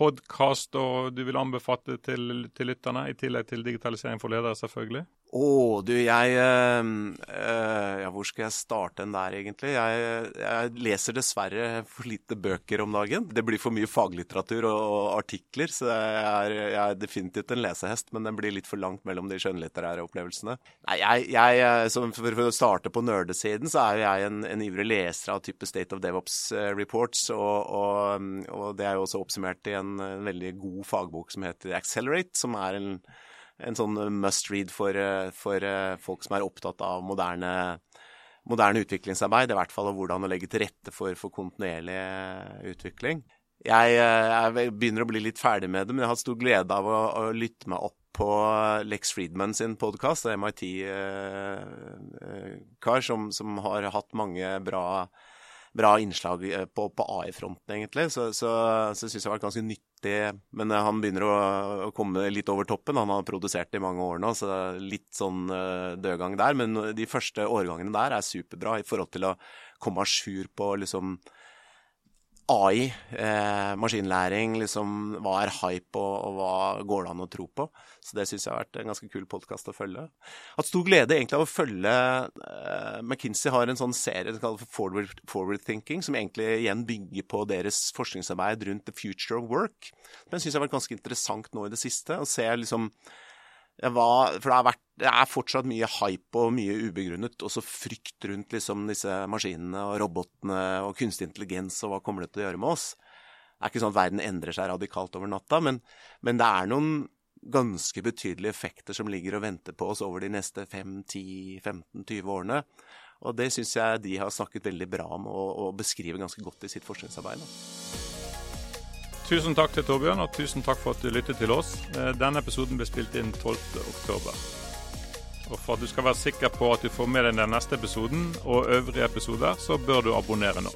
podkast du vil anbefale til, til lytterne, i tillegg til digitalisering for ledere, selvfølgelig? Å, oh, du, jeg øh, Ja, hvor skal jeg starte den der, egentlig? Jeg, jeg, leser dessverre for lite bøker om dagen. Det blir for mye faglitteratur og, og artikler, så jeg er, jeg er, definitivt en lesehest, men den blir litt for langt mellom de skjønnlitterære opplevelsene. Nei, jeg, jeg for, for, å starte på nerdesiden, så er jo jeg en, en, ivrig leser av type State of DevOps reports, og, og, og, det er jo også oppsummert i en, en veldig god fagbok som heter Accelerate, som er en en sånn must read for, eh, for, eh, folk som er opptatt av moderne, moderne utviklingsarbeid. I hvert fall og hvordan å legge til rette for, for kontinuerlig eh, utvikling. Jeg, jeg, begynner å bli litt ferdig med det, men jeg har hatt stor glede av å, å lytte meg opp på Lex Friedman sin podkast, MIT-kar som, som, har hatt mange bra bra innslag eh, på, på AI-fronten, egentlig. Så, så, så syns jeg det har vært ganske nyttig. Men eh, han begynner å, å, komme litt over toppen. Han har produsert i mange år nå, så litt sånn uh, dødgang der. Men de første årgangene der er superbra i forhold til å komme à jour på liksom AI, eh, maskinlæring, liksom, hva er hype, og, og, hva går det an å tro på? Så det syns jeg har vært en ganske kul podkast å følge. Hatt stor glede egentlig av å følge eh, McKinsey har en sånn serie som kalles Forward, Forward, Thinking, som egentlig igjen bygger på deres forskningsarbeid rundt the future of work. Men jeg syns det har vært ganske interessant nå i det siste å se liksom var, for det, vært, det, er fortsatt mye hype og mye ubegrunnet. Også frykt rundt liksom, disse maskinene og robotene og kunstig intelligens og hva kommer det til å gjøre med oss. Det er ikke sånn at verden endrer seg radikalt over natta, men, men det er noen ganske betydelige effekter som ligger og venter på oss over de neste 5-10-15-20 årene. Og det syns jeg de har snakket veldig bra om og, og beskriver ganske godt i sitt forskningsarbeid. Da. Tusen takk til Torbjørn, og tusen takk for at du lyttet til oss. Eh, denne episoden ble spilt inn 12.10. Og For at du skal være sikker på at du får med deg den neste episoden og øvrige episoder, så bør du abonnere nå.